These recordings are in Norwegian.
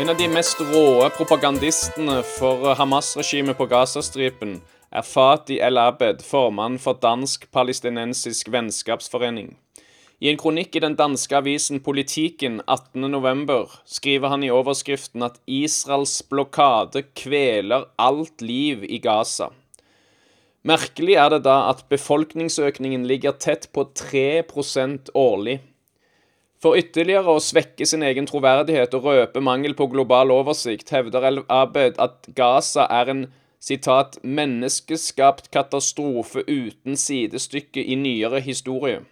En av de mest råe propagandistene for Hamas-regimet på Gazastripen er Fati El-Abed, formann for Dansk-palestinensisk vennskapsforening. I en kronikk i den danske avisen Politiken 18.11 skriver han i overskriften at Israels blokade kveler alt liv i Gaza. Merkelig er det da at befolkningsøkningen ligger tett på 3% årlig. For ytterligere å svekke sin egen troverdighet og røpe mangel på global oversikt, hevder El Abed at Gaza er en sitat, 'menneskeskapt katastrofe uten sidestykke i nyere historie'.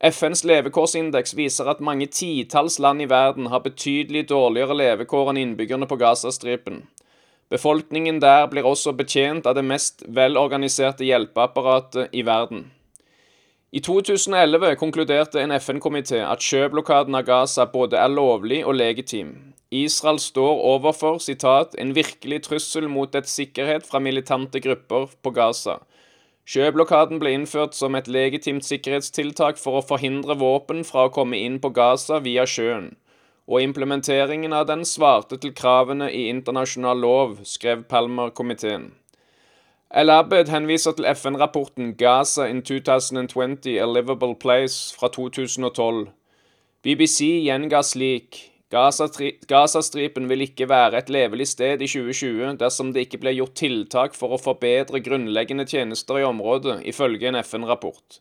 FNs levekårsindeks viser at mange titalls land i verden har betydelig dårligere levekår enn innbyggerne på Gazastripen. Befolkningen der blir også betjent av det mest velorganiserte hjelpeapparatet i verden. I 2011 konkluderte en FN-komité at sjøblokaden av Gaza både er lovlig og legitim. Israel står overfor citat, 'en virkelig trussel mot dets sikkerhet fra militante grupper på Gaza'. Sjøblokaden ble innført som et legitimt sikkerhetstiltak for å forhindre våpen fra å komme inn på Gaza via sjøen, og implementeringen av den svarte til kravene i internasjonal lov, skrev Palmer-komiteen. El-Abed henviser til FN-rapporten 'Gaza in 2020 A Livable Place' fra 2012. BBC gjenga slik Gazastripen vil ikke være et levelig sted i 2020 dersom det ikke blir gjort tiltak for å forbedre grunnleggende tjenester i området, ifølge en FN-rapport.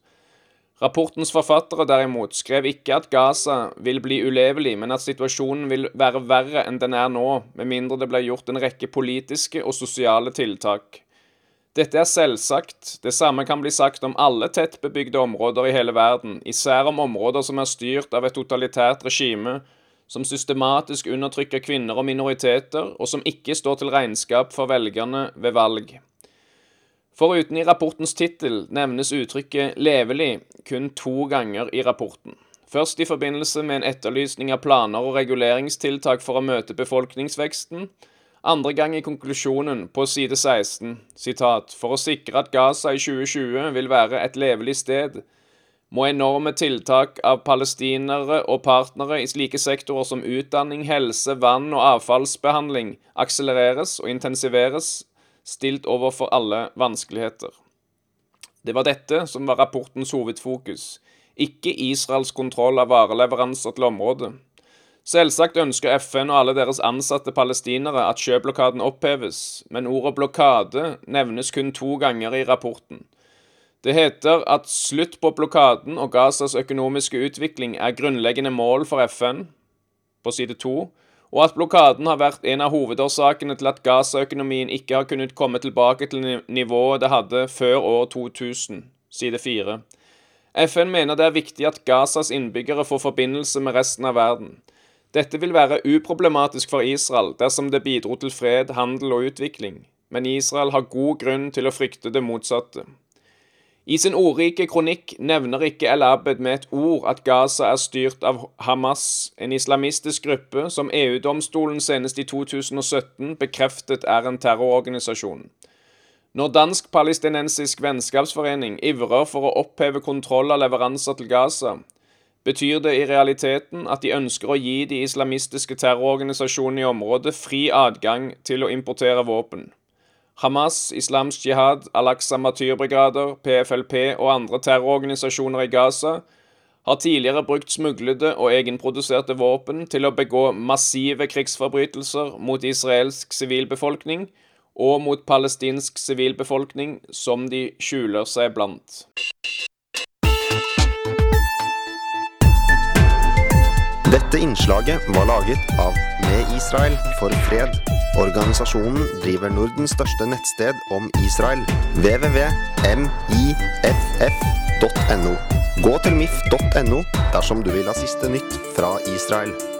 Rapportens forfattere derimot skrev ikke at Gaza vil bli ulevelig, men at situasjonen vil være verre enn den er nå, med mindre det blir gjort en rekke politiske og sosiale tiltak. Dette er selvsagt, det samme kan bli sagt om alle tettbebygde områder i hele verden, især om områder som er styrt av et totalitært regime som systematisk undertrykker kvinner og minoriteter, og som ikke står til regnskap for velgerne ved valg. Foruten i rapportens tittel nevnes uttrykket 'levelig' kun to ganger i rapporten. Først i forbindelse med en etterlysning av planer og reguleringstiltak for å møte befolkningsveksten, andre gang i konklusjonen på side 16, sitat, for å sikre at Gaza i 2020 vil være et levelig sted, må enorme tiltak av palestinere og partnere i slike sektorer som utdanning, helse, vann og avfallsbehandling akselereres og intensiveres, stilt overfor alle vanskeligheter. Det var dette som var rapportens hovedfokus, ikke Israels kontroll av vareleveranser til området. Selvsagt ønsker FN og alle deres ansatte palestinere at sjøblokaden oppheves, men ordet blokade nevnes kun to ganger i rapporten. Det heter at slutt på blokaden og Gazas økonomiske utvikling er grunnleggende mål for FN, på side to, og at blokaden har vært en av hovedårsakene til at Gaza-økonomien ikke har kunnet komme tilbake til nivået det hadde før år 2000, side fire. FN mener det er viktig at Gazas innbyggere får forbindelse med resten av verden. Dette vil være uproblematisk for Israel dersom det bidro til fred, handel og utvikling, men Israel har god grunn til å frykte det motsatte. I sin ordrike kronikk nevner ikke El Abed med et ord at Gaza er styrt av Hamas, en islamistisk gruppe som EU-domstolen senest i 2017 bekreftet er en terrororganisasjon. Når Dansk-palestinensisk vennskapsforening ivrer for å oppheve kontroll av leveranser til Gaza, betyr det i realiteten at de ønsker å gi de islamistiske terrororganisasjonene i området fri adgang til å importere våpen. Hamas, Islamsk Jihad, Al-Aqsa Matyrbrigader, PFLP og andre terrororganisasjoner i Gaza har tidligere brukt smuglede og egenproduserte våpen til å begå massive krigsforbrytelser mot israelsk sivilbefolkning og mot palestinsk sivilbefolkning, som de skjuler seg blant. Dette innslaget var laget av Med Israel for fred. Organisasjonen driver Nordens største nettsted om Israel. www.miff.no. Gå til mif.no dersom du vil ha siste nytt fra Israel.